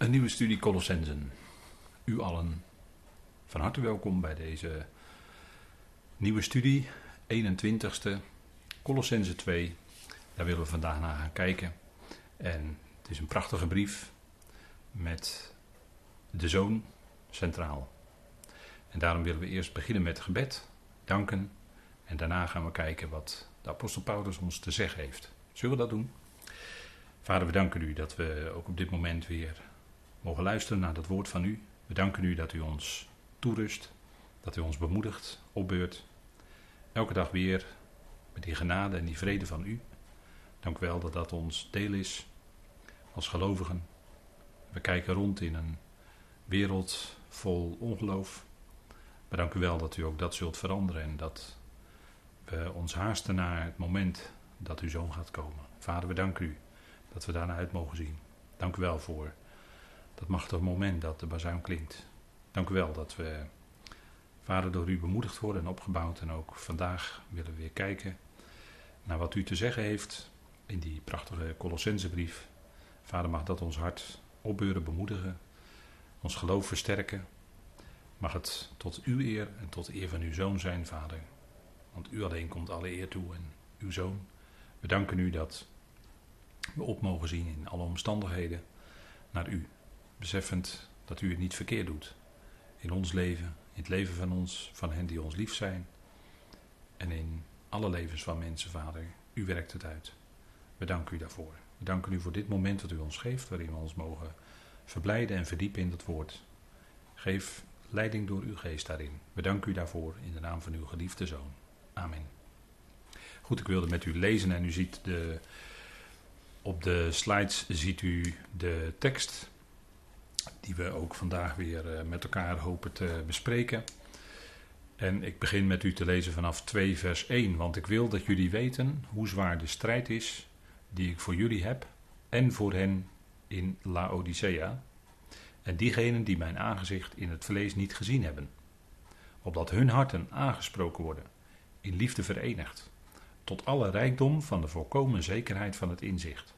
Een nieuwe studie Colossensen. U allen van harte welkom bij deze nieuwe studie, 21ste, Colossense 2. Daar willen we vandaag naar gaan kijken. En het is een prachtige brief met de zoon centraal. En daarom willen we eerst beginnen met gebed, danken. En daarna gaan we kijken wat de apostel Paulus ons te zeggen heeft. Zullen we dat doen? Vader, we danken u dat we ook op dit moment weer mogen luisteren naar het woord van u. We danken u dat u ons toerust, dat u ons bemoedigt, opbeurt. Elke dag weer met die genade en die vrede van u. Dank u wel dat dat ons deel is als gelovigen. We kijken rond in een wereld vol ongeloof. Maar dank u wel dat u ook dat zult veranderen en dat we ons haasten naar het moment dat uw zoon gaat komen. Vader, we danken u dat we daarna uit mogen zien. Dank u wel voor dat machtige moment dat de bazuin klinkt. Dank u wel dat we, vader, door u bemoedigd worden en opgebouwd. En ook vandaag willen we weer kijken naar wat u te zeggen heeft in die prachtige Colossensebrief. Vader, mag dat ons hart opbeuren, bemoedigen, ons geloof versterken. Mag het tot uw eer en tot de eer van uw zoon zijn, vader. Want u alleen komt alle eer toe en uw zoon. We danken u dat we op mogen zien in alle omstandigheden naar u. Beseffend dat u het niet verkeerd doet. In ons leven, in het leven van ons, van hen die ons lief zijn. En in alle levens van mensen, Vader. U werkt het uit. We danken u daarvoor. We danken u voor dit moment dat u ons geeft, waarin we ons mogen verblijden en verdiepen in het woord. Geef leiding door uw geest daarin. We danken u daarvoor in de naam van uw geliefde zoon. Amen. Goed, ik wilde met u lezen en u ziet de, op de slides ziet u de tekst die we ook vandaag weer eh, met elkaar hopen te bespreken. En ik begin met u te lezen vanaf 2 vers 1, want ik wil dat jullie weten hoe zwaar de strijd is die ik voor jullie heb en voor hen in Laodicea en diegenen die mijn aangezicht in het vlees niet gezien hebben, opdat hun harten aangesproken worden, in liefde verenigd, tot alle rijkdom van de volkomen zekerheid van het inzicht,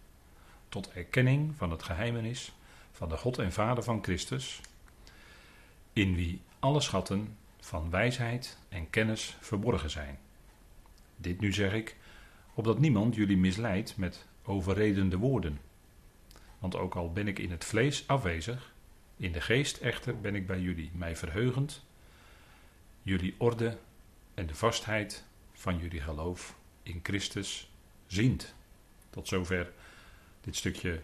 tot erkenning van het geheimenis van de God en Vader van Christus, in wie alle schatten van wijsheid en kennis verborgen zijn. Dit nu zeg ik, opdat niemand jullie misleidt met overredende woorden. Want ook al ben ik in het vlees afwezig, in de geest echter ben ik bij jullie, mij verheugend, jullie orde en de vastheid van jullie geloof in Christus ziend. Tot zover dit stukje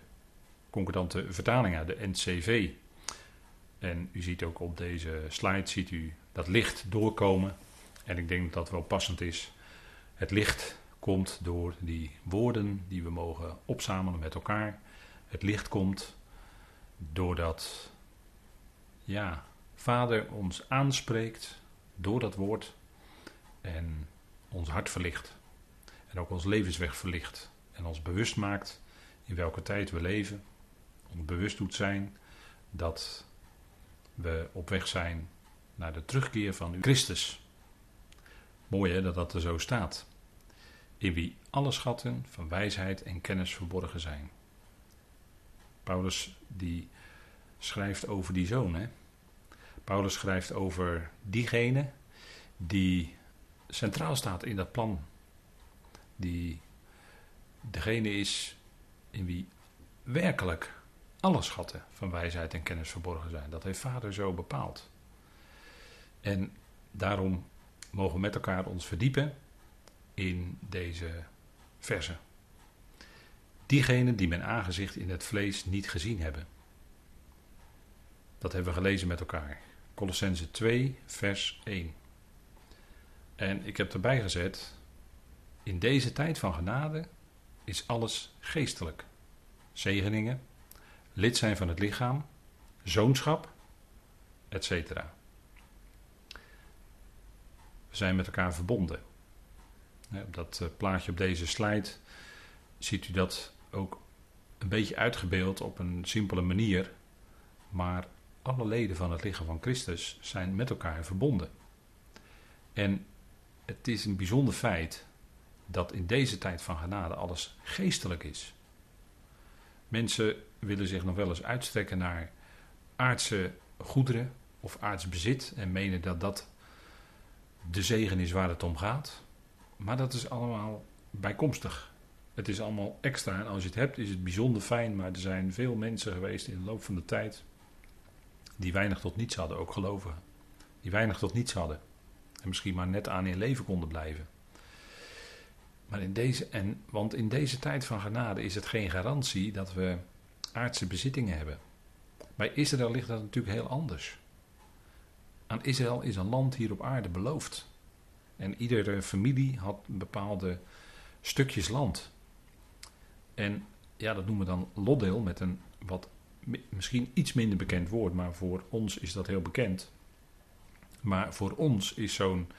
concordante vertaling uit de NCV. En u ziet ook op deze slide ziet u dat licht doorkomen. En ik denk dat dat wel passend is. Het licht komt door die woorden die we mogen opzamelen met elkaar. Het licht komt doordat ja, Vader ons aanspreekt door dat woord en ons hart verlicht. En ook ons levensweg verlicht. En ons bewust maakt in welke tijd we leven, ons bewust doet zijn dat we op weg zijn naar de terugkeer van Christus. Mooi hè, dat dat er zo staat. In wie alle schatten van wijsheid en kennis verborgen zijn. Paulus die schrijft over die zoon. Hè? Paulus schrijft over diegene die centraal staat in dat plan. Die degene is in wie werkelijk alle schatten van wijsheid en kennis verborgen zijn. Dat heeft Vader zo bepaald. En daarom mogen we met elkaar ons verdiepen in deze verse. Diegenen die mijn aangezicht in het vlees niet gezien hebben. Dat hebben we gelezen met elkaar. Colossense 2, vers 1. En ik heb erbij gezet, in deze tijd van genade is alles geestelijk. Zegeningen, lid zijn van het lichaam, zoonschap, etc. We zijn met elkaar verbonden. Op dat eh, plaatje op deze slide ziet u dat ook een beetje uitgebeeld op een simpele manier. Maar alle leden van het lichaam van Christus zijn met elkaar verbonden. En het is een bijzonder feit dat in deze tijd van genade alles geestelijk is. Mensen willen zich nog wel eens uitstrekken naar aardse goederen of aards bezit en menen dat dat de zegen is waar het om gaat. Maar dat is allemaal bijkomstig. Het is allemaal extra. En als je het hebt, is het bijzonder fijn. Maar er zijn veel mensen geweest in de loop van de tijd. die weinig tot niets hadden, ook gelovigen. Die weinig tot niets hadden. En misschien maar net aan in leven konden blijven. Maar in deze, en, want in deze tijd van genade is het geen garantie dat we aardse bezittingen hebben. Bij Israël ligt dat natuurlijk heel anders. Aan Israël is een land hier op aarde beloofd. En iedere familie had bepaalde stukjes land. En ja, dat noemen we dan loddeel met een wat misschien iets minder bekend woord, maar voor ons is dat heel bekend. Maar voor ons is zo'n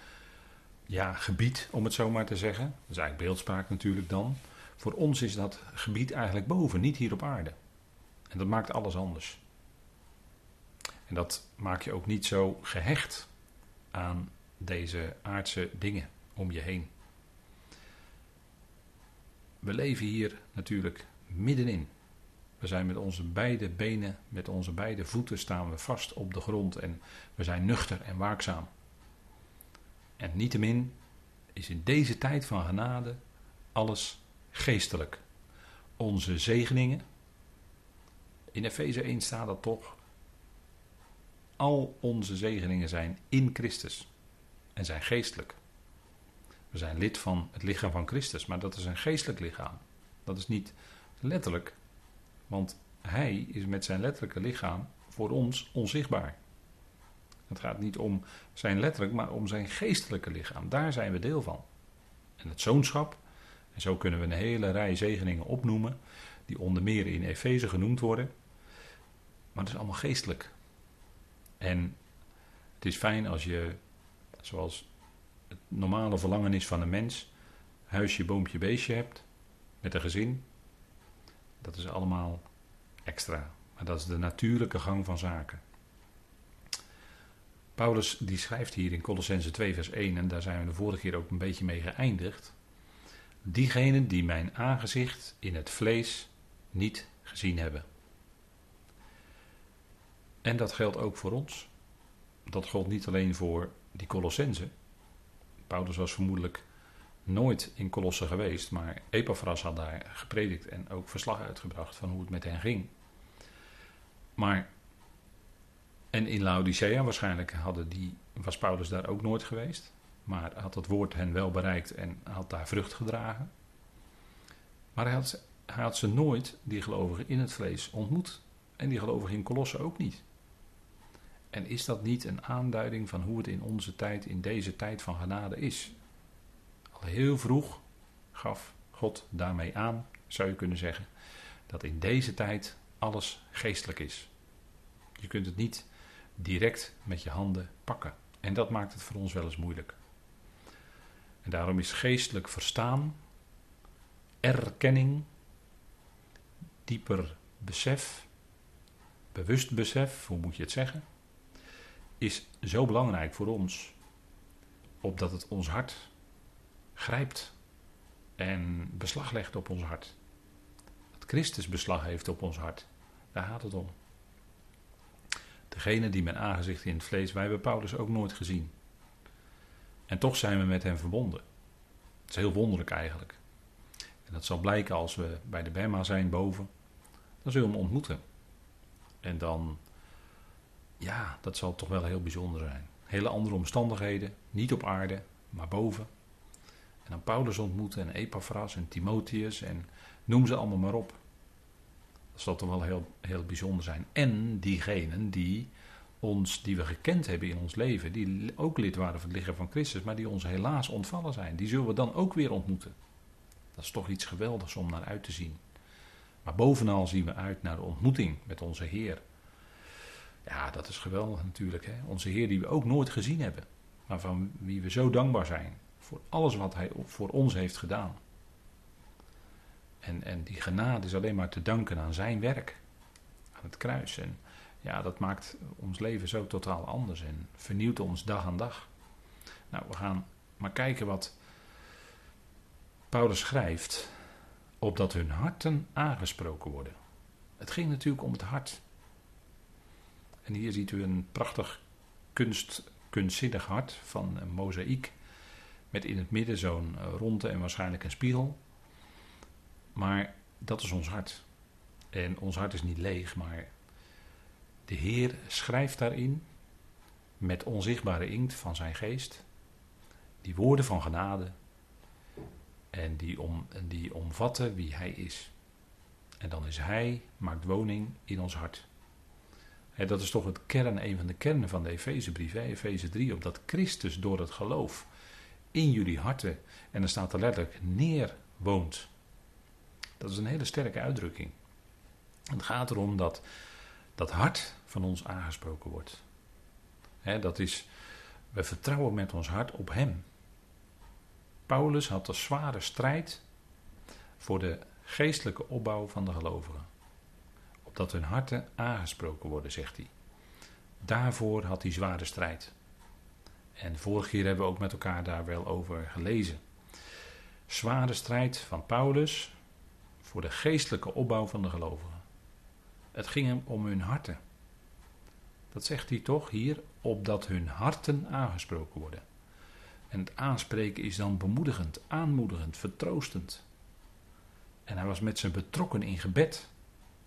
ja, gebied, om het zo maar te zeggen, dat is eigenlijk beeldspraak natuurlijk dan. Voor ons is dat gebied eigenlijk boven, niet hier op aarde. En dat maakt alles anders. En dat maak je ook niet zo gehecht aan deze aardse dingen om je heen. We leven hier natuurlijk middenin. We zijn met onze beide benen, met onze beide voeten staan we vast op de grond en we zijn nuchter en waakzaam. En niettemin is in deze tijd van genade alles geestelijk. Onze zegeningen. In Efeze 1 staat dat toch. Al onze zegeningen zijn in Christus en zijn geestelijk. We zijn lid van het lichaam van Christus, maar dat is een geestelijk lichaam. Dat is niet letterlijk, want Hij is met zijn letterlijke lichaam voor ons onzichtbaar. Het gaat niet om zijn letterlijk, maar om zijn geestelijke lichaam. Daar zijn we deel van. En het zoonschap, en zo kunnen we een hele rij zegeningen opnoemen, die onder meer in Efeze genoemd worden. Maar het is allemaal geestelijk. En het is fijn als je, zoals het normale verlangen is van een mens, huisje, boompje, beestje hebt, met een gezin. Dat is allemaal extra. Maar dat is de natuurlijke gang van zaken. Paulus die schrijft hier in Colossense 2 vers 1, en daar zijn we de vorige keer ook een beetje mee geëindigd. Diegenen die mijn aangezicht in het vlees niet gezien hebben. En dat geldt ook voor ons. Dat geldt niet alleen voor die Colossense. Paulus was vermoedelijk nooit in Colosse geweest, maar Epaphras had daar gepredikt en ook verslag uitgebracht van hoe het met hen ging. Maar en in Laodicea waarschijnlijk hadden die, was Paulus daar ook nooit geweest. Maar had het woord hen wel bereikt en had daar vrucht gedragen. Maar hij had, hij had ze nooit, die gelovigen, in het vlees ontmoet. En die gelovigen in Colosse ook niet. En is dat niet een aanduiding van hoe het in onze tijd, in deze tijd van genade is? Al heel vroeg gaf God daarmee aan, zou je kunnen zeggen, dat in deze tijd alles geestelijk is. Je kunt het niet direct met je handen pakken. En dat maakt het voor ons wel eens moeilijk. En daarom is geestelijk verstaan, erkenning, dieper besef, bewust besef, hoe moet je het zeggen, is zo belangrijk voor ons, opdat het ons hart grijpt en beslag legt op ons hart. Dat Christus beslag heeft op ons hart. Daar gaat het om. Degene die mijn aangezicht in het vlees, wij hebben Paulus ook nooit gezien. En toch zijn we met hem verbonden. Het is heel wonderlijk eigenlijk. En dat zal blijken als we bij de Bema zijn boven. Dan zullen we hem ontmoeten. En dan, ja, dat zal toch wel heel bijzonder zijn. Hele andere omstandigheden, niet op aarde, maar boven. En dan Paulus ontmoeten en Epaphras en Timotheus en noem ze allemaal maar op. Dat zal toch wel heel, heel bijzonder zijn. En diegenen die ons, die we gekend hebben in ons leven, die ook lid waren van het lichaam van Christus, maar die ons helaas ontvallen zijn, die zullen we dan ook weer ontmoeten. Dat is toch iets geweldigs om naar uit te zien. Maar bovenal zien we uit naar de ontmoeting met onze Heer. Ja, dat is geweldig natuurlijk. Hè? Onze Heer die we ook nooit gezien hebben, maar van wie we zo dankbaar zijn voor alles wat Hij voor ons heeft gedaan. En, en die genade is alleen maar te danken aan zijn werk. Aan het kruis. En ja, dat maakt ons leven zo totaal anders en vernieuwt ons dag aan dag. Nou, we gaan maar kijken wat Paulus schrijft. Opdat hun harten aangesproken worden. Het ging natuurlijk om het hart. En hier ziet u een prachtig kunst, kunstzinnig hart van een mozaïek. Met in het midden zo'n ronde en waarschijnlijk een spiegel. Maar dat is ons hart. En ons hart is niet leeg, maar de Heer schrijft daarin met onzichtbare inkt van zijn geest die woorden van genade en die, om, die omvatten wie Hij is. En dan is Hij, maakt woning in ons hart. Dat is toch het kern, een van de kernen van de Efezebrief, Efeze 3, opdat Christus door het geloof in jullie harten, en dan staat er letterlijk, neer woont. Dat is een hele sterke uitdrukking. Het gaat erom dat dat hart van ons aangesproken wordt. dat is, we vertrouwen met ons hart op Hem. Paulus had een zware strijd voor de geestelijke opbouw van de gelovigen. Opdat hun harten aangesproken worden, zegt hij. Daarvoor had hij zware strijd. En vorige keer hebben we ook met elkaar daar wel over gelezen. Zware strijd van Paulus voor de geestelijke opbouw van de gelovigen. Het ging hem om hun harten. Dat zegt hij toch hier, opdat hun harten aangesproken worden. En het aanspreken is dan bemoedigend, aanmoedigend, vertroostend. En hij was met zijn betrokken in gebed.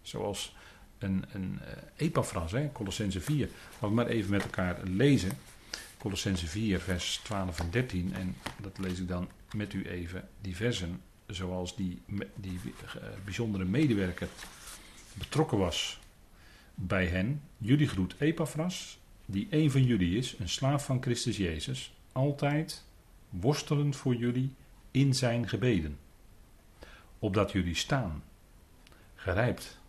Zoals een, een uh, Epaphras, hè, Colossense 4. Laten we maar even met elkaar lezen. Colossense 4, vers 12 en 13. En dat lees ik dan met u even, die versen. Zoals die, die uh, bijzondere medewerker betrokken was bij hen. Jullie groet Epaphras, die een van jullie is, een slaaf van Christus Jezus altijd worstelend voor jullie in zijn gebeden, opdat jullie staan, gerijpt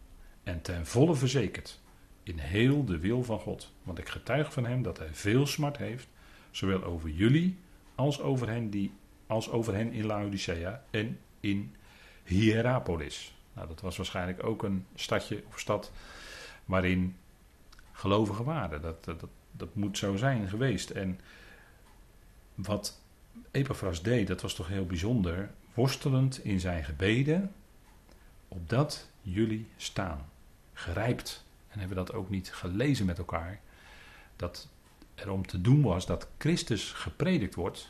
en ten volle verzekerd in heel de wil van God. Want ik getuig van hem dat hij veel smart heeft, zowel over jullie als over hen, die, als over hen in Laodicea en in Hierapolis. Nou, dat was waarschijnlijk ook een stadje of stad waarin gelovigen waren. Dat, dat, dat moet zo zijn geweest. En wat Epaphras deed, dat was toch heel bijzonder. Worstelend in zijn gebeden, opdat jullie staan. Gerijpt. En hebben dat ook niet gelezen met elkaar. Dat er om te doen was dat Christus gepredikt wordt.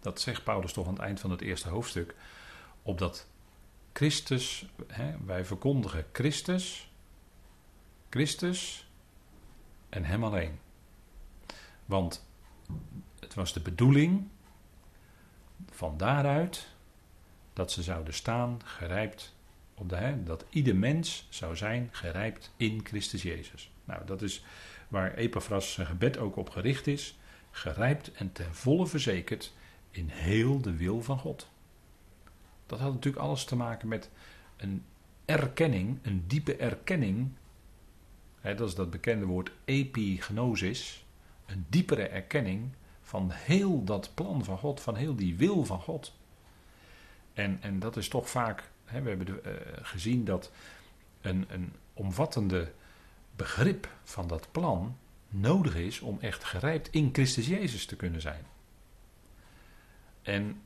Dat zegt Paulus toch aan het eind van het eerste hoofdstuk. Opdat Christus, hè, wij verkondigen Christus, Christus en Hem alleen. Want het was de bedoeling van daaruit dat ze zouden staan gerijpt op dat ieder mens zou zijn gerijpt in Christus Jezus. Nou, dat is waar Epaphras zijn gebed ook op gericht is. Gerijpt en ten volle verzekerd in heel de wil van God. Dat had natuurlijk alles te maken met een erkenning, een diepe erkenning. Hè, dat is dat bekende woord epignosis een diepere erkenning van heel dat plan van God, van heel die wil van God. En, en dat is toch vaak, we hebben de, uh, gezien dat een, een omvattende begrip van dat plan nodig is om echt gerijpt in Christus Jezus te kunnen zijn. En,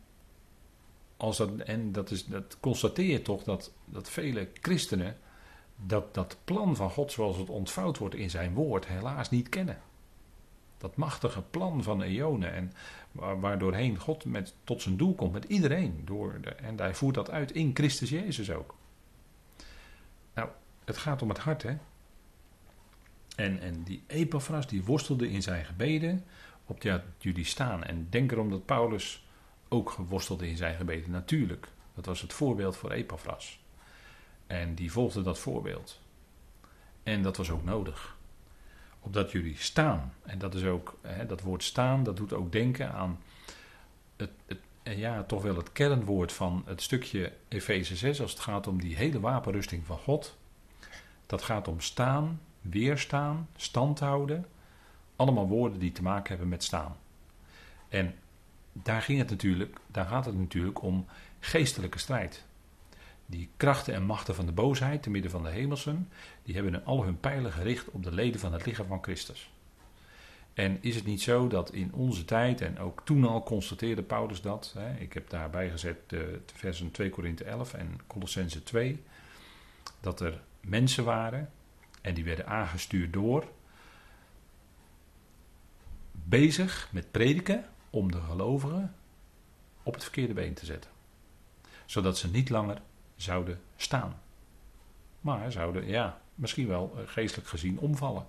als dat, en dat, is, dat constateer je toch dat, dat vele christenen dat, dat plan van God zoals het ontvouwd wordt in zijn woord helaas niet kennen. Dat machtige plan van eonen. En waardoorheen God met, tot zijn doel komt met iedereen. Door en hij voert dat uit in Christus Jezus ook. Nou, het gaat om het hart, hè. En, en die Epaphras, die worstelde in zijn gebeden. Op ja, jullie staan. En denk erom dat Paulus ook worstelde in zijn gebeden. Natuurlijk. Dat was het voorbeeld voor Epaphras. En die volgde dat voorbeeld. En dat was ook nodig opdat jullie staan. En dat is ook, hè, dat woord staan, dat doet ook denken aan het, het, ja, toch wel het kernwoord van het stukje Efeze 6 als het gaat om die hele wapenrusting van God. Dat gaat om staan, weerstaan, stand houden. Allemaal woorden die te maken hebben met staan. En daar, ging het natuurlijk, daar gaat het natuurlijk om geestelijke strijd. Die krachten en machten van de boosheid, te midden van de hemelsen, die hebben al hun pijlen gericht op de leden van het lichaam van Christus. En is het niet zo dat in onze tijd, en ook toen al constateerde Paulus dat, hè, ik heb daarbij gezet de, de versen 2 Korinthe 11 en Colossense 2, dat er mensen waren en die werden aangestuurd door bezig met prediken om de gelovigen op het verkeerde been te zetten. Zodat ze niet langer zouden staan. Maar zouden, ja, misschien wel eh, geestelijk gezien omvallen.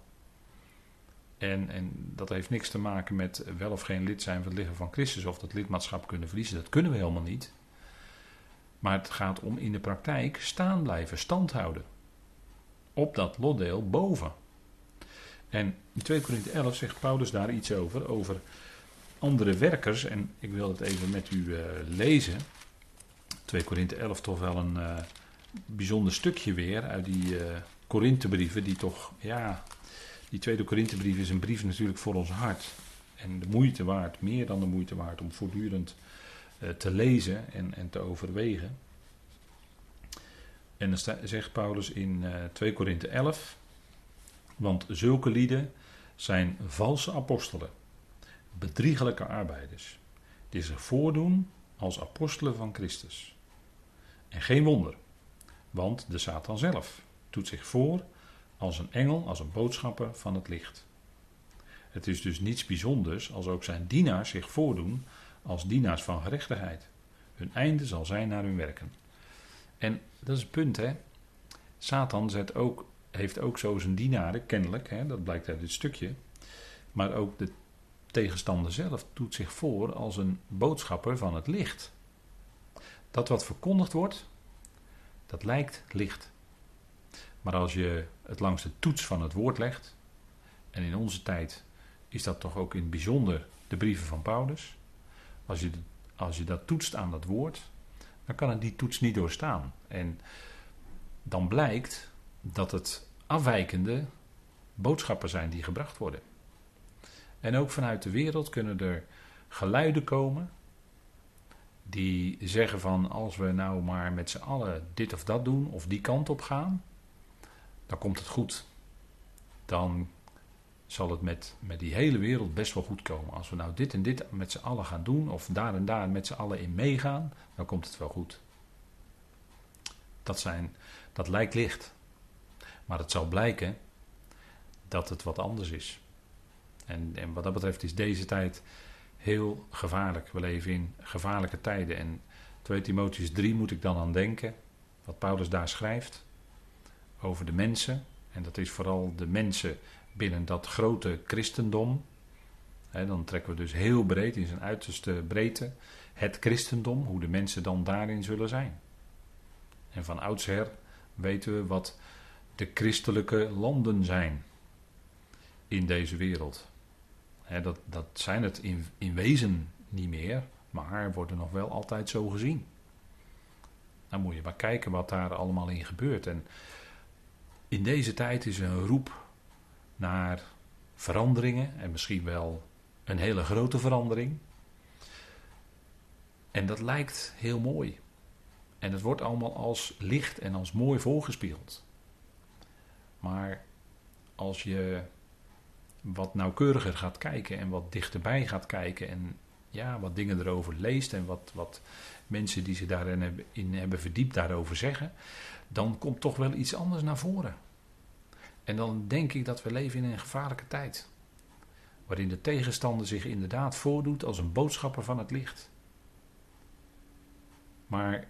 En, en dat heeft niks te maken met wel of geen lid zijn van het lichaam van Christus of dat lidmaatschap kunnen verliezen. Dat kunnen we helemaal niet. Maar het gaat om in de praktijk staan blijven, stand houden. Op dat lotdeel boven. En in 2 Korinthe 11 zegt Paulus daar iets over, over andere werkers. En ik wil het even met u uh, lezen. 2 Korinthe 11 toch wel een uh, bijzonder stukje weer uit die uh, Korinthebrieven, die toch, ja, die tweede Korinthebrief is een brief natuurlijk voor ons hart. En de moeite waard, meer dan de moeite waard, om voortdurend te lezen en, en te overwegen. En dan zegt Paulus in 2 Korinthe 11, want zulke lieden zijn valse apostelen, bedriegelijke arbeiders, die zich voordoen als apostelen van Christus. En geen wonder, want de Satan zelf doet zich voor als een engel, als een boodschapper van het licht. Het is dus niets bijzonders als ook zijn dienaars zich voordoen als dienaars van gerechtigheid. Hun einde zal zijn naar hun werken. En dat is het punt, hè. Satan zet ook heeft ook zo zijn dienaren, kennelijk, hè, dat blijkt uit dit stukje. Maar ook de tegenstander zelf doet zich voor als een boodschapper van het licht. Dat wat verkondigd wordt, dat lijkt licht. Maar als je het langs de toets van het woord legt, en in onze tijd is dat toch ook in het bijzonder de brieven van Paulus, als je, als je dat toetst aan dat woord, dan kan het die toets niet doorstaan. En dan blijkt dat het afwijkende boodschappen zijn die gebracht worden. En ook vanuit de wereld kunnen er geluiden komen die zeggen van als we nou maar met z'n allen dit of dat doen of die kant op gaan, dan komt het goed. Dan zal het met, met die hele wereld best wel goed komen. Als we nou dit en dit met z'n allen gaan doen of daar en daar met z'n allen in meegaan, dan komt het wel goed. Dat, zijn, dat lijkt licht. Maar het zal blijken dat het wat anders is. En, en wat dat betreft is deze tijd heel gevaarlijk. We leven in gevaarlijke tijden. En 2 Timotheus 3 moet ik dan aan denken. Wat Paulus daar schrijft. Over de mensen. En dat is vooral de mensen binnen dat grote christendom. dan trekken we dus heel breed, in zijn uiterste breedte, het christendom, hoe de mensen dan daarin zullen zijn. En van oudsher weten we wat de christelijke landen zijn in deze wereld. Dat, dat zijn het in, in wezen niet meer, maar worden nog wel altijd zo gezien. Dan moet je maar kijken wat daar allemaal in gebeurt. En in deze tijd is een roep naar veranderingen en misschien wel een hele grote verandering. En dat lijkt heel mooi. En het wordt allemaal als licht en als mooi voorgespiegeld. Maar als je wat nauwkeuriger gaat kijken en wat dichterbij gaat kijken en ja, wat dingen erover leest en wat, wat mensen die zich daarin hebben, in hebben verdiept daarover zeggen, dan komt toch wel iets anders naar voren. En dan denk ik dat we leven in een gevaarlijke tijd. Waarin de tegenstander zich inderdaad voordoet als een boodschapper van het licht. Maar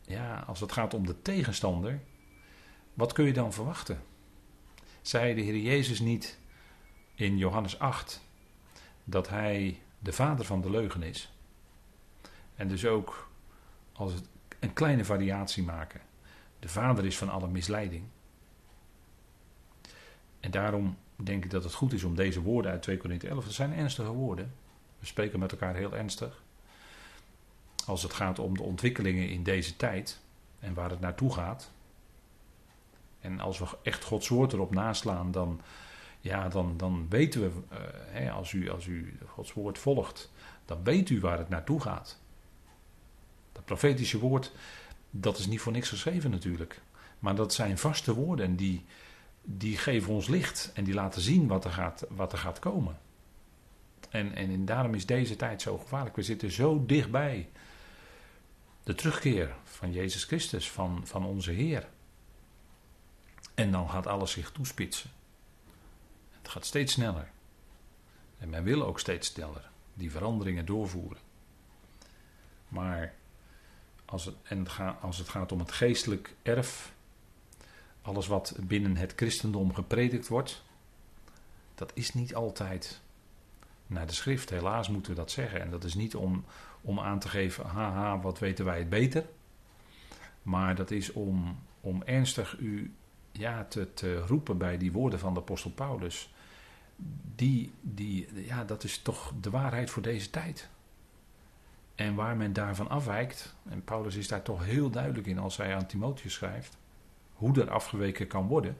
ja, als het gaat om de tegenstander, wat kun je dan verwachten? zei de Heer Jezus niet in Johannes 8 dat hij de vader van de leugen is. En dus ook als het een kleine variatie maken. De vader is van alle misleiding. En daarom denk ik dat het goed is om deze woorden uit 2 Korinthe 11, dat zijn ernstige woorden. We spreken met elkaar heel ernstig. Als het gaat om de ontwikkelingen in deze tijd en waar het naartoe gaat. En als we echt Gods woord erop naslaan, dan, ja, dan, dan weten we, uh, hè, als, u, als u Gods woord volgt, dan weet u waar het naartoe gaat. Dat profetische woord, dat is niet voor niks geschreven natuurlijk. Maar dat zijn vaste woorden en die, die geven ons licht en die laten zien wat er gaat, wat er gaat komen. En, en daarom is deze tijd zo gevaarlijk. We zitten zo dichtbij de terugkeer van Jezus Christus, van, van onze Heer. En dan gaat alles zich toespitsen. Het gaat steeds sneller. En men wil ook steeds sneller die veranderingen doorvoeren. Maar als het, en als het gaat om het geestelijk erf, alles wat binnen het christendom gepredikt wordt, dat is niet altijd naar de schrift. Helaas moeten we dat zeggen. En dat is niet om, om aan te geven, haha, wat weten wij het beter. Maar dat is om, om ernstig u ja, te, te roepen bij die woorden van de apostel Paulus. Die, die, ja, dat is toch de waarheid voor deze tijd. En waar men daarvan afwijkt, en Paulus is daar toch heel duidelijk in als hij aan Timotheus schrijft, hoe er afgeweken kan worden.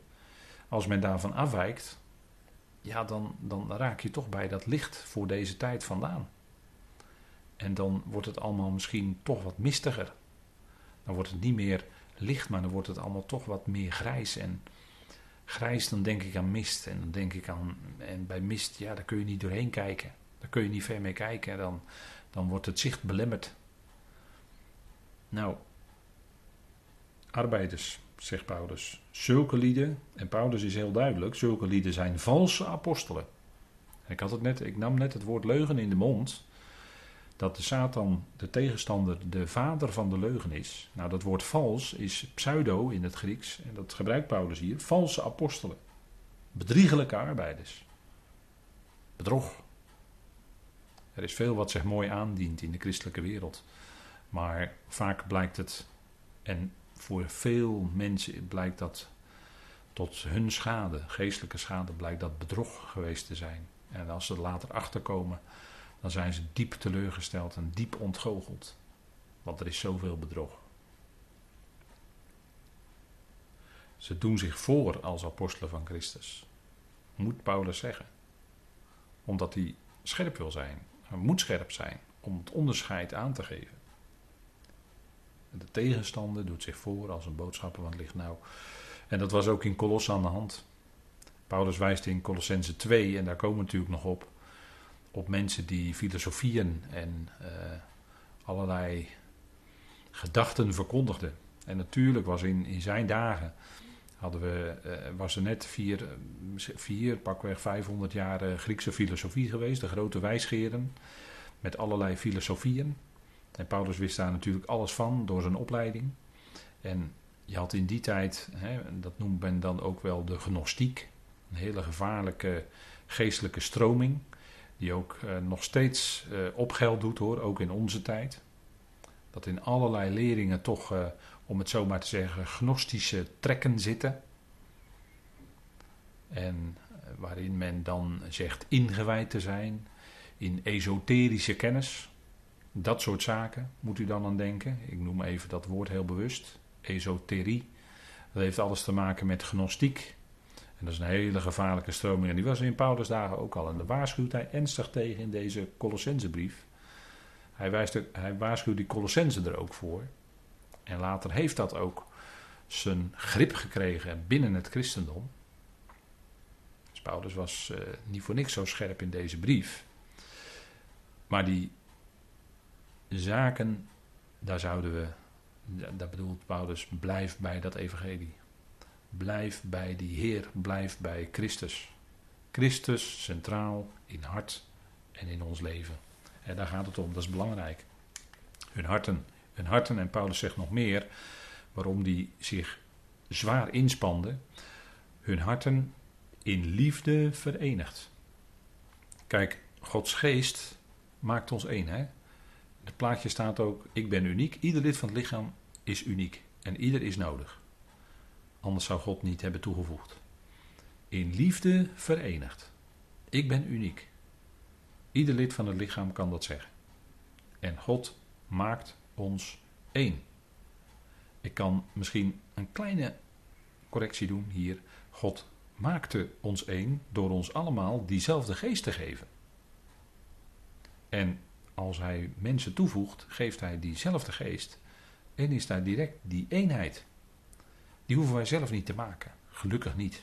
Als men daarvan afwijkt, ja, dan, dan raak je toch bij dat licht voor deze tijd vandaan. En dan wordt het allemaal misschien toch wat mistiger. Dan wordt het niet meer licht, maar dan wordt het allemaal toch wat meer grijs. En grijs, dan denk ik aan mist. En dan denk ik aan. En bij mist, ja, daar kun je niet doorheen kijken. Daar kun je niet ver mee kijken. Dan, dan wordt het zicht belemmerd. Nou, arbeiders, zegt Paulus. Zulke lieden, en Paulus is heel duidelijk, zulke lieden zijn valse apostelen. Ik had het net, ik nam net het woord leugen in de mond. Dat de Satan, de tegenstander, de vader van de leugen is. Nou, dat woord vals is pseudo in het Grieks. En dat gebruikt Paulus hier. Valse apostelen. Bedriegelijke arbeiders. Bedrog. Er is veel wat zich mooi aandient in de christelijke wereld. Maar vaak blijkt het, en voor veel mensen blijkt dat tot hun schade, geestelijke schade, blijkt dat bedrog geweest te zijn. En als ze er later achterkomen, dan zijn ze diep teleurgesteld en diep ontgoocheld. Want er is zoveel bedrog. Ze doen zich voor als apostelen van Christus. Moet Paulus zeggen. Omdat hij scherp wil zijn. Hij moet scherp zijn om het onderscheid aan te geven. De tegenstander doet zich voor als een boodschapper van het licht. Nou, en dat was ook in Colosse aan de hand. Paulus wijst in Colossense 2, en daar komen we natuurlijk nog op, op mensen die filosofieën en uh, allerlei gedachten verkondigden. En natuurlijk was in, in zijn dagen, hadden we, uh, was er net vier, vier, pakweg 500 jaar Griekse filosofie geweest, de grote wijsgeren, met allerlei filosofieën. En Paulus wist daar natuurlijk alles van door zijn opleiding. En je had in die tijd, hè, dat noemt men dan ook wel de gnostiek, een hele gevaarlijke geestelijke stroming, die ook eh, nog steeds eh, op geld doet hoor, ook in onze tijd. Dat in allerlei leringen toch, eh, om het zo maar te zeggen, gnostische trekken zitten. En waarin men dan zegt ingewijd te zijn in esoterische kennis. Dat soort zaken moet u dan aan denken. Ik noem even dat woord heel bewust. Esoterie. Dat heeft alles te maken met gnostiek. Dat is een hele gevaarlijke stroming. En die was in Paulus' dagen ook al. En daar waarschuwt hij ernstig tegen in deze Colossensebrief. Hij, wijst hij waarschuwt die Colossense er ook voor. En later heeft dat ook zijn grip gekregen binnen het christendom. Dus Paulus was uh, niet voor niks zo scherp in deze brief. Maar die zaken, daar zouden we, daar bedoelt Paulus, blijf bij dat evangelie. Blijf bij die Heer, blijf bij Christus. Christus centraal in hart en in ons leven. En daar gaat het om, dat is belangrijk. Hun harten, hun harten, en Paulus zegt nog meer, waarom die zich zwaar inspanden, hun harten in liefde verenigd. Kijk, Gods geest maakt ons één. Hè? Het plaatje staat ook: Ik ben uniek. Ieder lid van het lichaam is uniek. En ieder is nodig. Anders zou God niet hebben toegevoegd. In liefde verenigd. Ik ben uniek. Ieder lid van het lichaam kan dat zeggen. En God maakt ons één. Ik kan misschien een kleine correctie doen hier. God maakte ons één door ons allemaal diezelfde geest te geven. En als hij mensen toevoegt, geeft hij diezelfde geest. En is daar direct die eenheid. Die hoeven wij zelf niet te maken. Gelukkig niet.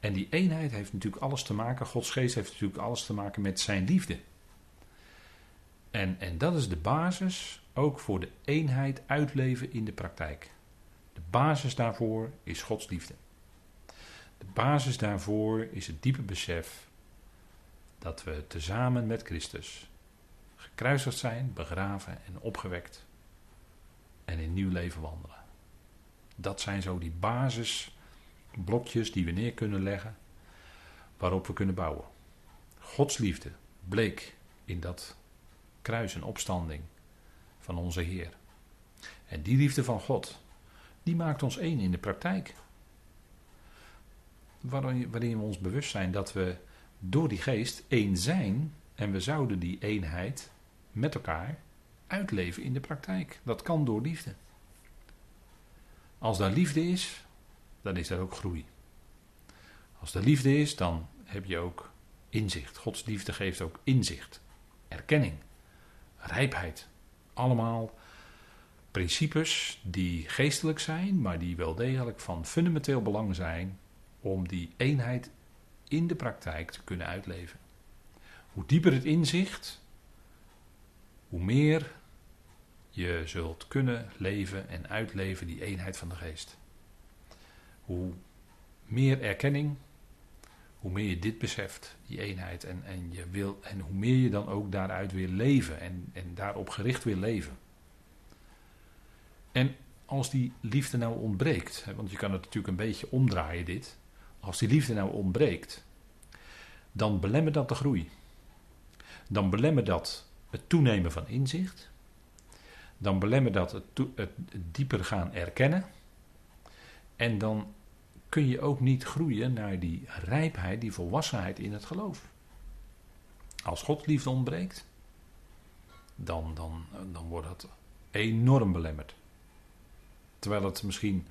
En die eenheid heeft natuurlijk alles te maken, Gods geest heeft natuurlijk alles te maken met zijn liefde. En, en dat is de basis ook voor de eenheid uitleven in de praktijk. De basis daarvoor is Gods liefde. basis daarvoor is het diepe besef dat we tezamen met Christus gekruisigd zijn, begraven en opgewekt en in nieuw leven wandelen. Dat zijn zo die basisblokjes die we neer kunnen leggen, waarop we kunnen bouwen. Gods liefde bleek in dat kruis en opstanding van onze Heer. En die liefde van God, die maakt ons één in de praktijk. Waarin, we ons bewust zijn dat we door die geest één zijn en we zouden die eenheid met elkaar uitleven in de praktijk. Dat kan door liefde. Als daar liefde is, dan is er ook groei. Als er liefde is, dan heb je ook inzicht. Gods liefde geeft ook inzicht, erkenning, rijpheid. Allemaal principes die geestelijk zijn, maar die wel degelijk van fundamenteel belang zijn om die eenheid in de praktijk te kunnen uitleven. Hoe dieper het inzicht, hoe meer je zult kunnen leven en uitleven die eenheid van de geest. Hoe meer erkenning, hoe meer je dit beseft, die eenheid, en, en, je wil, en hoe meer je dan ook daaruit wil leven en, en daarop gericht wil leven. En als die liefde nou ontbreekt, want je kan het natuurlijk een beetje omdraaien dit, als die liefde nou ontbreekt, dan belemmert dat de groei. Dan belemmert dat het toenemen van inzicht. Dan belemmert dat het, het dieper gaan erkennen. En dan kun je ook niet groeien naar die rijpheid, die volwassenheid in het geloof. Als God liefde ontbreekt, dan, dan, dan wordt dat enorm belemmerd. Terwijl het misschien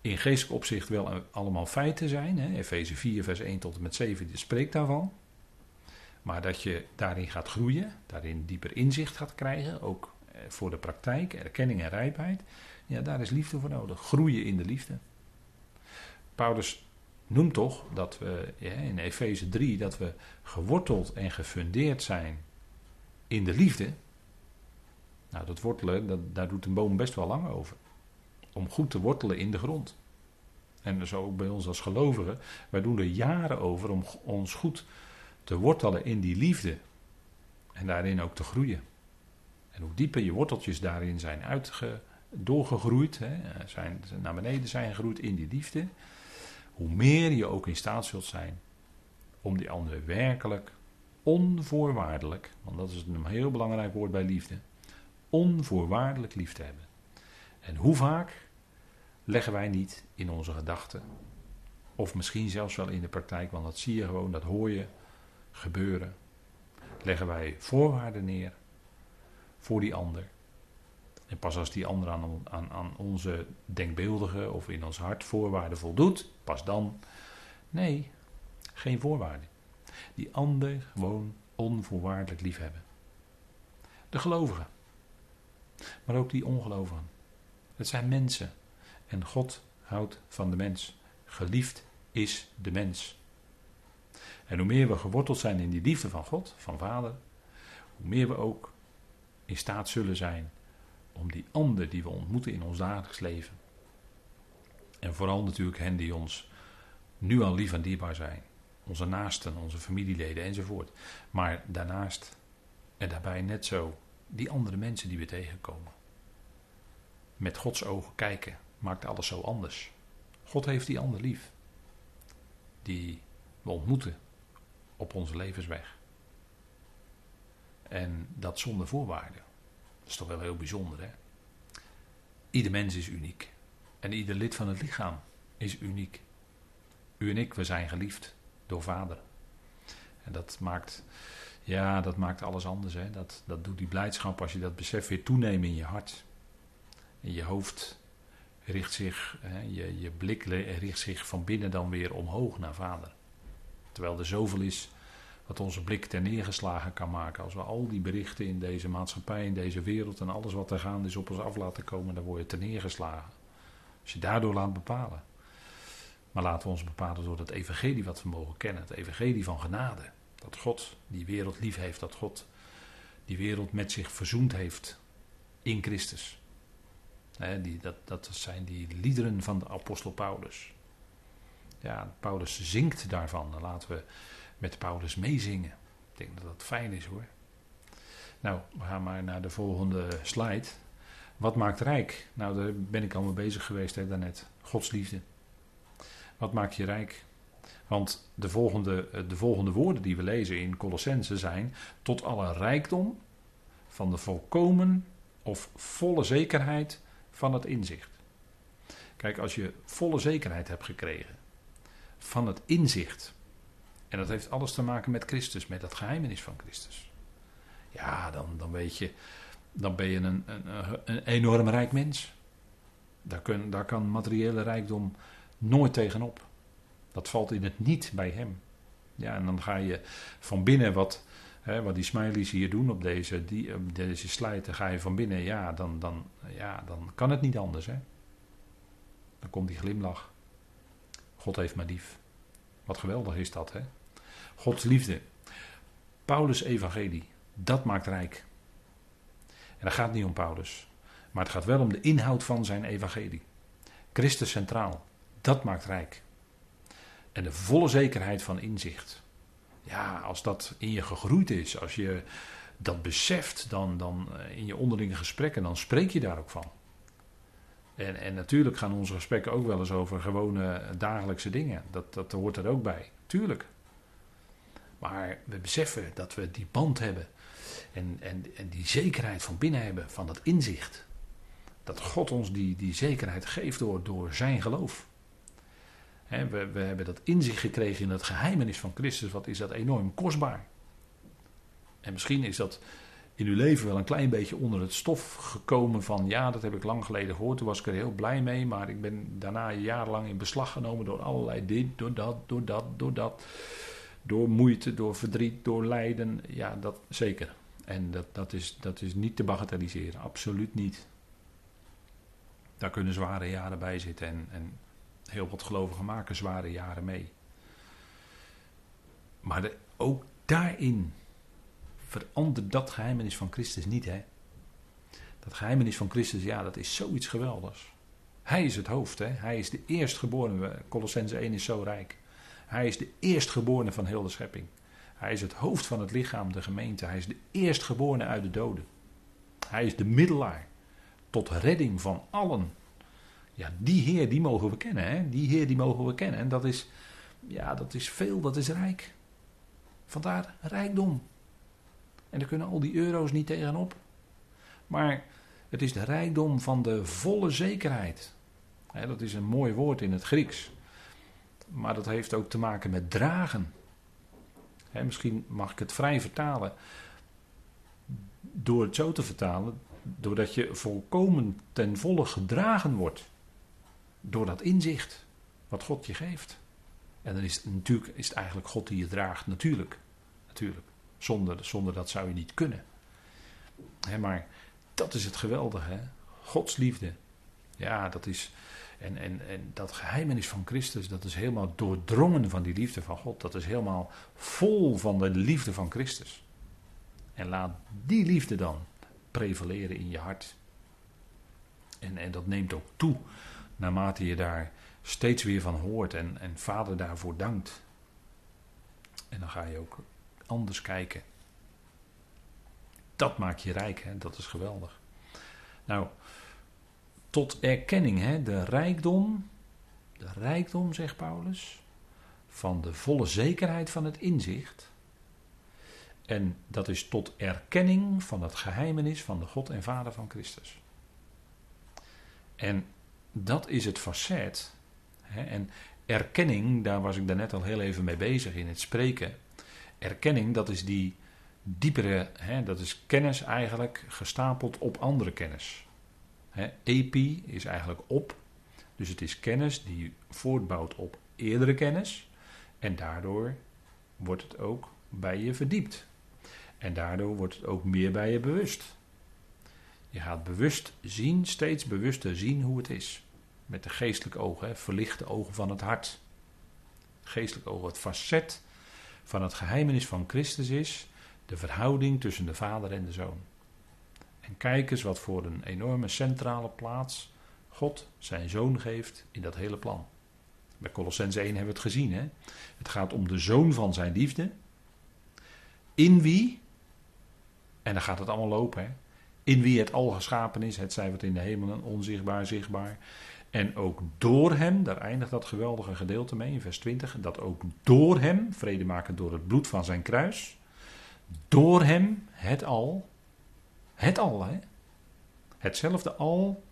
in geestelijk opzicht wel allemaal feiten zijn. Efeze 4, vers 1 tot en met 7 spreekt daarvan. Maar dat je daarin gaat groeien, daarin dieper inzicht gaat krijgen, ook voor de praktijk, erkenning en rijpheid. Ja, daar is liefde voor nodig. Groeien in de liefde. Paulus noemt toch dat we in Efeze 3 dat we geworteld en gefundeerd zijn in de liefde. Nou, dat wortelen, dat, daar doet een boom best wel lang over. Om goed te wortelen in de grond. En zo ook bij ons als gelovigen. Wij doen er jaren over om ons goed te wortelen in die liefde. En daarin ook te groeien. En hoe dieper je worteltjes daarin zijn uitge, doorgegroeid, hè, zijn, naar beneden zijn gegroeid in die liefde, hoe meer je ook in staat zult zijn om die andere werkelijk onvoorwaardelijk, want dat is een heel belangrijk woord bij liefde, onvoorwaardelijk lief te hebben. En hoe vaak leggen wij niet in onze gedachten, of misschien zelfs wel in de praktijk, want dat zie je gewoon, dat hoor je gebeuren, leggen wij voorwaarden neer voor die ander. En pas als die ander aan, aan, aan onze denkbeeldige of in ons hart voorwaarden voldoet, pas dan. Nee, geen voorwaarden. Die ander gewoon onvoorwaardelijk liefhebben. De gelovigen. Maar ook die ongelovigen. Het zijn mensen. En God houdt van de mens. Geliefd is de mens. En hoe meer we geworteld zijn in die liefde van God, van Vader, hoe meer we ook in staat zullen zijn om die ander die we ontmoeten in ons dagelijks leven. En vooral natuurlijk hen die ons nu al lief en dierbaar zijn. Onze naasten, onze familieleden enzovoort. Maar daarnaast en daarbij net zo die andere mensen die we tegenkomen. Met Gods ogen kijken maakt alles zo anders. God heeft die ander lief. Die we ontmoeten op onze levensweg. En dat zonder voorwaarden. Dat is toch wel heel bijzonder, hè? Ieder mens is uniek. En ieder lid van het lichaam is uniek. U en ik, we zijn geliefd door Vader. En dat maakt, ja, dat maakt alles anders. Hè? Dat, dat doet die blijdschap als je dat besef weer toeneemt in je hart. In je hoofd richt zich, hè, je, je blik richt zich van binnen dan weer omhoog naar Vader. Terwijl er zoveel is wat onze blik ter neergeslagen kan maken. Als we al die berichten in deze maatschappij, in deze wereld en alles wat er gaande is op ons af laten komen, dan word je ter neergeslagen. Als je daardoor laat bepalen. Maar laten we ons bepalen door het evangelie wat we mogen kennen. Het evangelie van genade. Dat God die wereld lief heeft. Dat God die wereld met zich verzoend heeft in Christus. die, dat, dat zijn die liederen van de apostel Paulus. Ja, Paulus zingt daarvan. Laten we met Paulus meezingen. Ik denk dat dat fijn is hoor. Nou, we gaan maar naar de volgende slide. Wat maakt rijk? Nou, daar ben ik al mee bezig geweest hè, daarnet. Gods liefde. Wat maakt je rijk? Want de volgende, eh, de volgende woorden die we lezen in Colossense zijn: tot alle rijkdom van de volkomen of volle zekerheid van het inzicht. Kijk, als je volle zekerheid hebt gekregen van het inzicht, en dat heeft alles te maken met Christus, met dat geheimenis van Christus. Ja, dan, dan weet je, dan ben je een, een, een enorm rijk mens. Daar, kun, daar kan materiële rijkdom nooit tegenop. Dat valt in het niet bij hem. Ja, en dan ga je van binnen wat, hè, wat die smileys hier doen op deze, die, deze slide, ga je van binnen, ja dan, dan, ja, dan kan het niet anders. Hè? Dan komt die glimlach. God heeft me lief. Wat geweldig is dat, hè? Gods liefde. Paulus' evangelie, dat maakt rijk. En dat gaat niet om Paulus, maar het gaat wel om de inhoud van zijn evangelie. Christus centraal, dat maakt rijk. En de volle zekerheid van inzicht. Ja, als dat in je gegroeid is, als je dat beseft, dan, dan eh, in je onderlinge gesprekken, dan spreek je daar ook van. En, en natuurlijk gaan onze gesprekken ook wel eens over gewone dagelijkse dingen. Dat, dat hoort er ook bij, tuurlijk. Maar we beseffen dat we die band hebben en, en, en die zekerheid van binnen hebben, van dat inzicht. Dat God ons die, die zekerheid geeft door, door zijn geloof. we, we hebben dat inzicht gekregen in het geheimenis van Christus. Wat is dat enorm kostbaar. En misschien is dat in uw leven wel een klein beetje onder het stof gekomen van ja, dat heb ik lang geleden gehoord. Toen was ik er heel blij mee, maar ik ben daarna jarenlang in beslag genomen door allerlei dit, door dat, door dat, door dat. Door moeite, door verdriet, door lijden. Ja, dat zeker. En dat, dat, is, dat is niet te bagatelliseren, absoluut niet. Daar kunnen zware jaren bij zitten en, en heel wat gelovigen maken zware jaren mee. Maar ook daarin verandert dat geheimenis van Christus niet, hè? Dat geheimenis van Christus, ja, dat is zoiets geweldigs. Hij is het hoofd, hè? Hij is de eerstgeborene. Colossense 1 is zo rijk. Hij is de eerstgeborene van heel de schepping. Hij is het hoofd van het lichaam, de gemeente. Hij is de eerstgeborene uit de doden. Hij is de middelaar tot redding van allen. Ja, die Heer, die mogen we kennen, hè? Die Heer, die mogen we kennen. En dat is, ja, dat is veel, dat is rijk. Vandaar rijkdom. En daar kunnen al die euro's niet tegenop. Maar het is de rijkdom van de volle zekerheid. dat is een mooi woord in het Grieks. Maar dat heeft ook te maken met dragen. misschien mag ik het vrij vertalen. Door het zo te vertalen, doordat je volkomen ten volle gedragen wordt. Door dat inzicht wat God je geeft. En dan is het natuurlijk is het eigenlijk God die je draagt, natuurlijk. Natuurlijk. Zonder, zonder dat zou je niet kunnen. maar dat is het geweldige. Hè? Gods liefde. Ja, dat is. En, en, en dat geheimenis van Christus, dat is helemaal doordrongen van die liefde van God. Dat is helemaal vol van de liefde van Christus. En laat die liefde dan prevaleren in je hart. En, en dat neemt ook toe naarmate je daar steeds weer van hoort en, en vader daarvoor dankt. En dan ga je ook anders kijken. Dat maakt je rijk, hè? dat is geweldig. Nou, tot erkenning, hè? de rijkdom, de rijkdom, zegt Paulus, van de volle zekerheid van het inzicht. En dat is tot erkenning van het geheimenis van de God en Vader van Christus. En dat is het facet. Hè? En erkenning, daar was ik daarnet al heel even mee bezig in het spreken erkenning, dat is die diepere, hè, dat is kennis eigenlijk gestapeld op andere kennis. Hè, epi is eigenlijk op, dus het is kennis die voortbouwt op eerdere kennis en daardoor wordt het ook bij je verdiept. En daardoor wordt het ook meer bij je bewust. Je gaat bewust zien, steeds bewuster zien hoe het is. Met de geestelijke ogen, verlichte ogen van het hart. Geestelijke ogen, het facet van het geheimenis van Christus is de verhouding tussen de Vader en de Zoon. Kijk eens wat voor een enorme centrale plaats God zijn Zoon geeft in dat hele plan. Bij Colossens 1 hebben we het gezien. Hè? Het gaat om de zoon van zijn liefde. In wie, en dan gaat het allemaal lopen, hè? in wie het al geschapen is, het zij wat in de hemelen, onzichtbaar, zichtbaar. En ook door hem, daar eindigt dat geweldige gedeelte mee in vers 20, dat ook door hem, vrede maken door het bloed van zijn kruis, door hem het al, het al, hè? hetzelfde al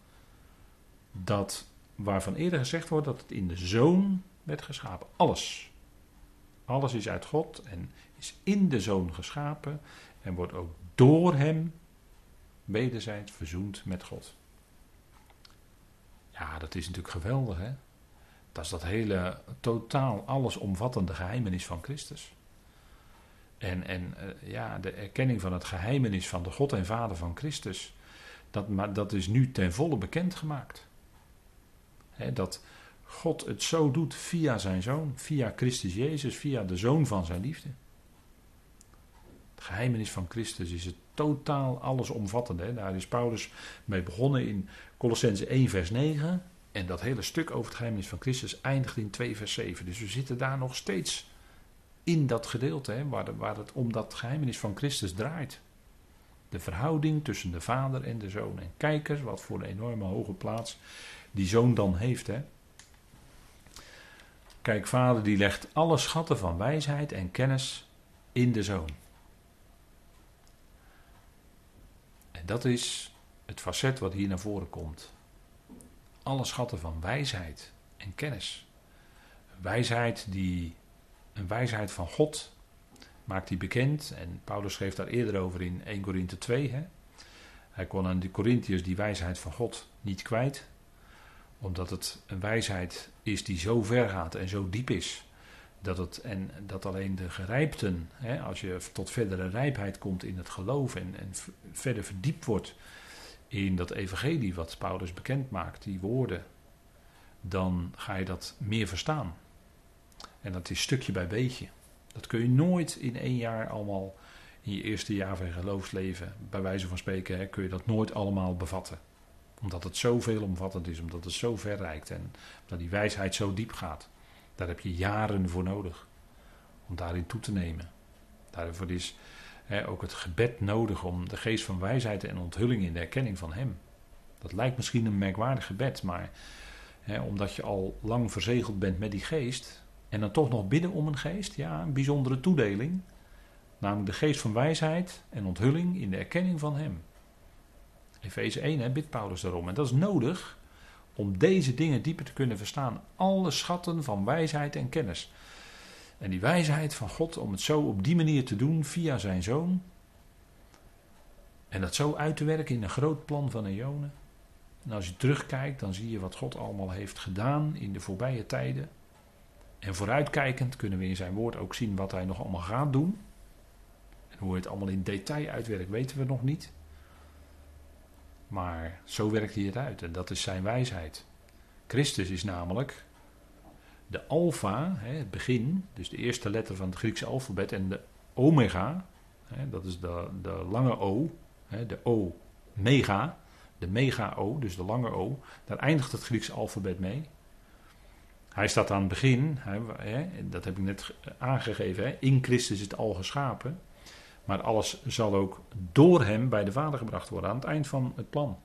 dat waarvan eerder gezegd wordt dat het in de zoon werd geschapen. Alles. Alles is uit God en is in de zoon geschapen en wordt ook door hem wederzijds verzoend met God. Ja, dat is natuurlijk geweldig, hè? Dat is dat hele totaal allesomvattende geheimenis van Christus. En, en uh, ja, de erkenning van het geheimenis van de God en Vader van Christus, dat, dat is nu ten volle bekendgemaakt. He, dat God het zo doet via zijn zoon, via Christus Jezus, via de zoon van zijn liefde. Het geheimenis van Christus is het totaal allesomvattende. Daar is Paulus mee begonnen in Colossense 1 vers 9. En dat hele stuk over het geheimenis van Christus eindigt in 2 vers 7. Dus we zitten daar nog steeds in dat gedeelte hè, waar, waar het om dat geheimenis van Christus draait. De verhouding tussen de vader en de zoon. En kijk eens wat voor een enorme hoge plaats die zoon dan heeft. Hè. Kijk, vader die legt alle schatten van wijsheid en kennis in de zoon. En dat is het facet wat hier naar voren komt. Alle schatten van wijsheid en kennis. Wijsheid die, een wijsheid van God maakt hij bekend. En Paulus schreef daar eerder over in 1 Korinthe 2. Hè. Hij kon aan de Corinthiërs die wijsheid van God niet kwijt. Omdat het een wijsheid is die zo ver gaat en zo diep is. Dat, het, en dat alleen de gerijpten, hè, als je tot verdere rijpheid komt in het geloof en, en verder verdiept wordt in dat evangelie wat Paulus bekend maakt, die woorden, dan ga je dat meer verstaan. En dat is stukje bij beetje. Dat kun je nooit in één jaar allemaal, in je eerste jaar van je geloofsleven, bij wijze van spreken, hè, kun je dat nooit allemaal bevatten. Omdat het zo veelomvattend is, omdat het zo ver reikt en omdat die wijsheid zo diep gaat. Daar heb je jaren voor nodig om daarin toe te nemen. Daarvoor is hè, ook het gebed nodig om de geest van wijsheid en onthulling in de erkenning van Hem. Dat lijkt misschien een merkwaardig gebed, maar hè, omdat je al lang verzegeld bent met die geest, en dan toch nog bidden om een geest, ja, een bijzondere toedeling. Namelijk de geest van wijsheid en onthulling in de erkenning van Hem. Efeze 1 hè, bidt Paulus daarom. En dat is nodig om deze dingen dieper te kunnen verstaan. Alle schatten van wijsheid en kennis. En die wijsheid van God om het zo op die manier te doen via zijn zoon. En dat zo uit te werken in een groot plan van eonen. En als je terugkijkt, dan zie je wat God allemaal heeft gedaan in de voorbije tijden. En vooruitkijkend kunnen we in zijn woord ook zien wat hij nog allemaal gaat doen. En hoe het allemaal in detail uitwerkt, weten we nog niet. Maar zo werkt hij het uit en dat is zijn wijsheid. Christus is namelijk de alfa, het begin, dus de eerste letter van het Griekse alfabet, en de omega, dat is de, de lange O, de O mega, de mega O, dus de lange O, daar eindigt het Griekse alfabet mee. Hij staat aan het begin, dat heb ik net aangegeven, in Christus is het al geschapen. Maar alles zal ook door hem bij de Vader gebracht worden aan het eind van het plan.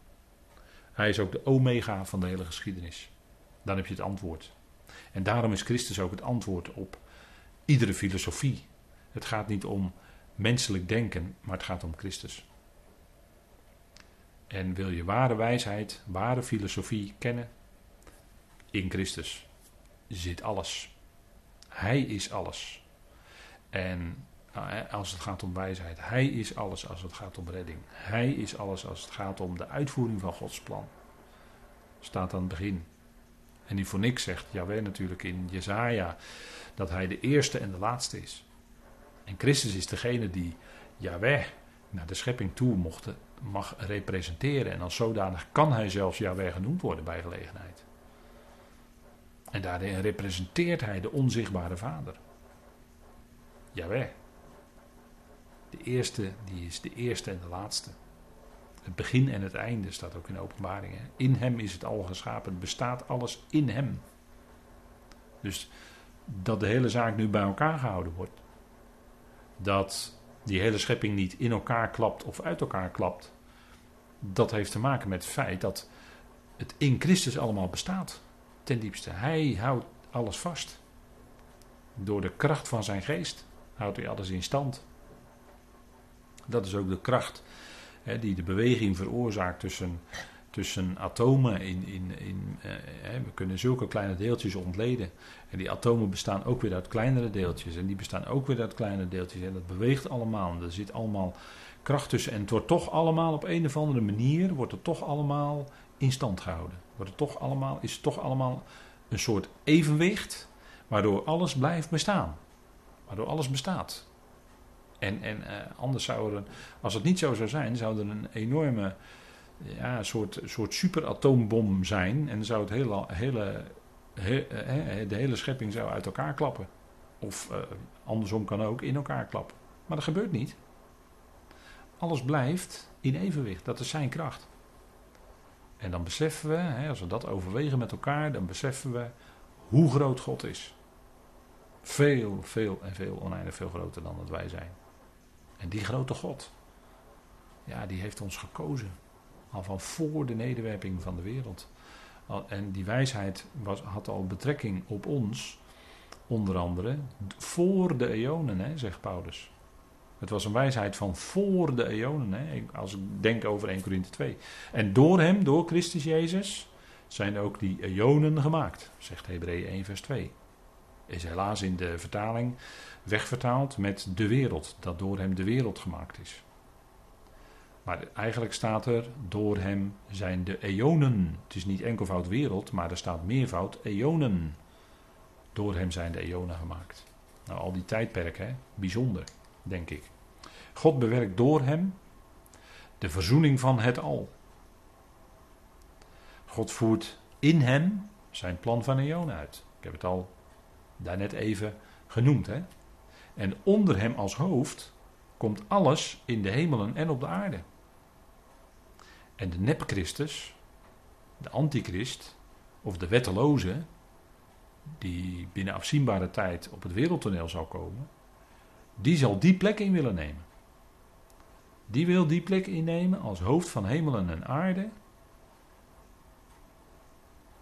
Hij is ook de omega van de hele geschiedenis. Dan heb je het antwoord. En daarom is Christus ook het antwoord op iedere filosofie. Het gaat niet om menselijk denken, maar het gaat om Christus. En wil je ware wijsheid, ware filosofie kennen? In Christus zit alles. Hij is alles. En nou, als het gaat om wijsheid. Hij is alles als het gaat om redding. Hij is alles als het gaat om de uitvoering van Gods plan. Staat aan het begin. En die voor niks zegt Jaweh natuurlijk in Jezaja dat hij de eerste en de laatste is. En Christus is degene die Jaweh naar de schepping toe mocht, mag representeren. En als zodanig kan hij zelfs Jaweh genoemd worden bij gelegenheid. En daarin representeert hij de onzichtbare Vader. Jaweh. De eerste, die is de eerste en de laatste. Het begin en het einde staat ook in de openbaringen. In hem is het al geschapen. Bestaat alles in hem. Dus dat de hele zaak nu bij elkaar gehouden wordt. Dat die hele schepping niet in elkaar klapt of uit elkaar klapt. Dat heeft te maken met het feit dat het in Christus allemaal bestaat. Ten diepste. Hij houdt alles vast. Door de kracht van zijn geest houdt hij alles in stand. Dat is ook de kracht hè, die de beweging veroorzaakt tussen, tussen atomen. In, in, in, eh, we kunnen zulke kleine deeltjes ontleden. En die atomen bestaan ook weer uit kleinere deeltjes. En die bestaan ook weer uit kleine deeltjes. En dat beweegt allemaal. Er zit allemaal kracht tussen. En het wordt toch allemaal op een of andere manier, wordt het toch allemaal in stand gehouden. Wordt toch allemaal, is toch allemaal een soort evenwicht, waardoor alles blijft bestaan. Waardoor alles bestaat. En, en eh, anders zou er, als het niet zo zou zijn, zou er een enorme ja, soort, soort superatoombom zijn. En zou het hele, hele, he, de hele schepping zou uit elkaar klappen. Of uh, andersom kan ook in elkaar klappen. Maar dat gebeurt niet. Alles blijft in evenwicht. Dat is zijn kracht. En dan beseffen we, hè, als we dat overwegen met elkaar, dan beseffen we hoe groot God is. Veel, veel en veel oneindig veel groter dan dat wij zijn. En die grote God, ja, die heeft ons gekozen. Al van voor de nederwerping van de wereld. En die wijsheid was, had al betrekking op ons, onder andere, voor de eonen, zegt Paulus. Het was een wijsheid van voor de eonen, als ik denk over 1 Corinthië 2. En door hem, door Christus Jezus, zijn ook die eonen gemaakt, zegt Hebreeën 1 vers 2. Is helaas in de vertaling wegvertaald met de wereld, dat door hem de wereld gemaakt is. Maar eigenlijk staat er, door hem zijn de eonen. Het is niet enkelvoud wereld, maar er staat meervoud eonen. Door hem zijn de eonen gemaakt. Nou, al die tijdperken, hè? bijzonder, denk ik. God bewerkt door hem de verzoening van het al. God voert in hem zijn plan van eonen uit. Ik heb het al daarnet even genoemd. Hè? En onder hem als hoofd komt alles in de hemelen en op de aarde. En de nep-Christus, de antichrist, of de wetteloze, die binnen afzienbare tijd op het wereldtoneel zal komen, die zal die plek in willen nemen. Die wil die plek innemen als hoofd van hemelen en aarde.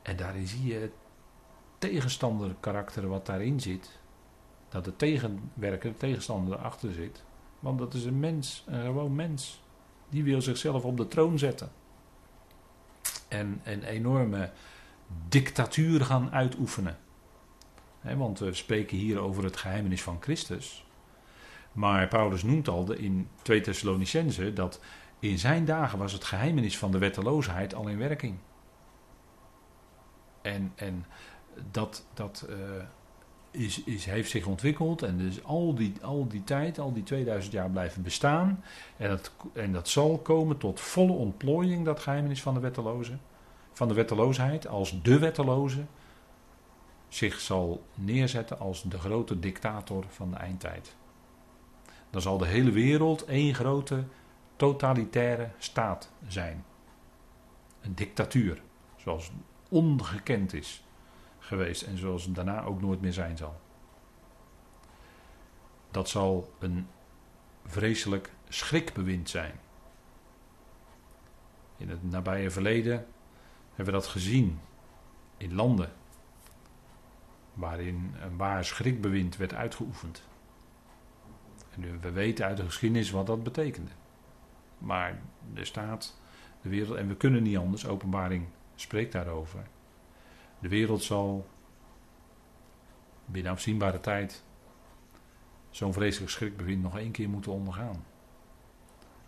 En daarin zie je het tegenstander karakter wat daarin zit. Dat de tegenwerker, de tegenstander erachter zit. Want dat is een mens, een gewoon mens. Die wil zichzelf op de troon zetten. En een enorme dictatuur gaan uitoefenen. want we spreken hier over het geheimenis van Christus. Maar Paulus noemt al in 2 Thessalonicense dat in zijn dagen was het geheimenis van de wetteloosheid al in werking. En, en dat, dat uh, is, is, heeft zich ontwikkeld en dus al die, al die tijd, al die 2000 jaar blijven bestaan. En dat, en dat zal komen tot volle ontplooiing, dat geheimenis van de wetteloze. Van de wetteloosheid, als de wetteloze zich zal neerzetten als de grote dictator van de eindtijd. Dan zal de hele wereld één grote totalitaire staat zijn. Een dictatuur, zoals ongekend is geweest en zoals het daarna ook nooit meer zijn zal. Dat zal een vreselijk schrikbewind zijn. In het nabije verleden hebben we dat gezien in landen waarin een waar schrikbewind werd uitgeoefend. We weten uit de geschiedenis wat dat betekende. Maar er staat de wereld, en we kunnen niet anders, openbaring spreekt daarover. De wereld zal binnen afzienbare tijd zo'n vreselijk schrikbewind nog één keer moeten ondergaan.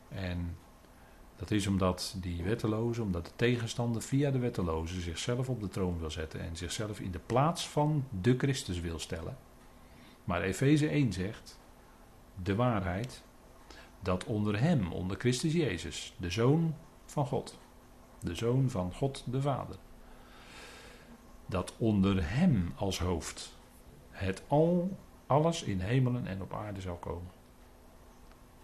En dat is omdat die wetteloze, omdat de tegenstander via de wetteloze zichzelf op de troon wil zetten en zichzelf in de plaats van de Christus wil stellen. Maar Efeze 1 zegt, de waarheid, dat onder hem, onder Christus Jezus, de Zoon van God, de Zoon van God de Vader, dat onder hem als hoofd het al, alles in hemelen en op aarde zal komen.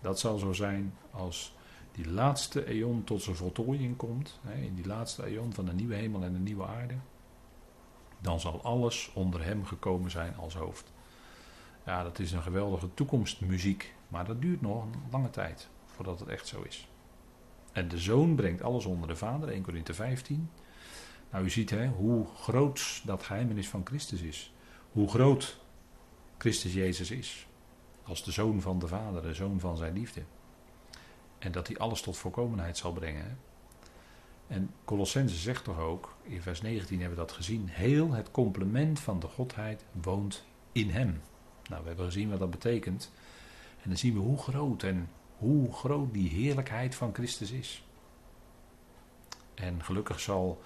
Dat zal zo zijn als die laatste eon tot zijn voltooiing komt, in die laatste eon van de nieuwe hemel en de nieuwe aarde. dan zal alles onder hem gekomen zijn als hoofd. Ja, dat is een geweldige toekomstmuziek, maar dat duurt nog een lange tijd voordat het echt zo is. En de zoon brengt alles onder de vader, 1 Corinthië 15. Nou, u ziet hè, hoe groot dat geheimenis van Christus is. Hoe groot Christus Jezus is. Als de zoon van de vader, de zoon van zijn liefde. En dat hij alles tot volkomenheid zal brengen. En Colossense zegt toch ook, in vers 19 hebben we dat gezien, heel het complement van de Godheid woont in hem. Nou, we hebben gezien wat dat betekent. En dan zien we hoe groot en hoe groot die heerlijkheid van Christus is. En gelukkig zal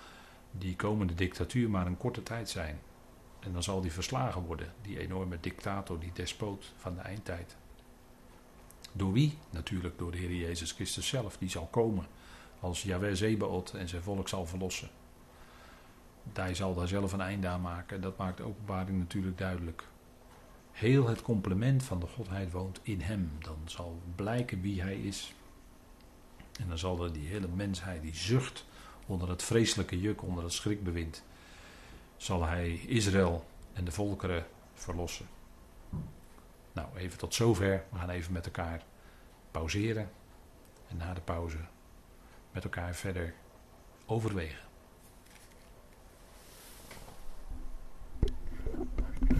die komende dictatuur maar een korte tijd zijn. En dan zal die verslagen worden, die enorme dictator, die despoot van de eindtijd. Door wie? Natuurlijk door de Heer Jezus Christus zelf, die zal komen als Yahweh Zebaot en zijn volk zal verlossen. Hij zal daar zelf een einde aan maken. Dat maakt de openbaring natuurlijk duidelijk. Heel het complement van de Godheid woont in hem. Dan zal blijken wie hij is. En dan zal er die hele mensheid, die zucht onder het vreselijke juk, onder het schrikbewind, zal hij Israël en de volkeren verlossen. Nou, even tot zover. We gaan even met elkaar pauzeren. En na de pauze met elkaar verder overwegen.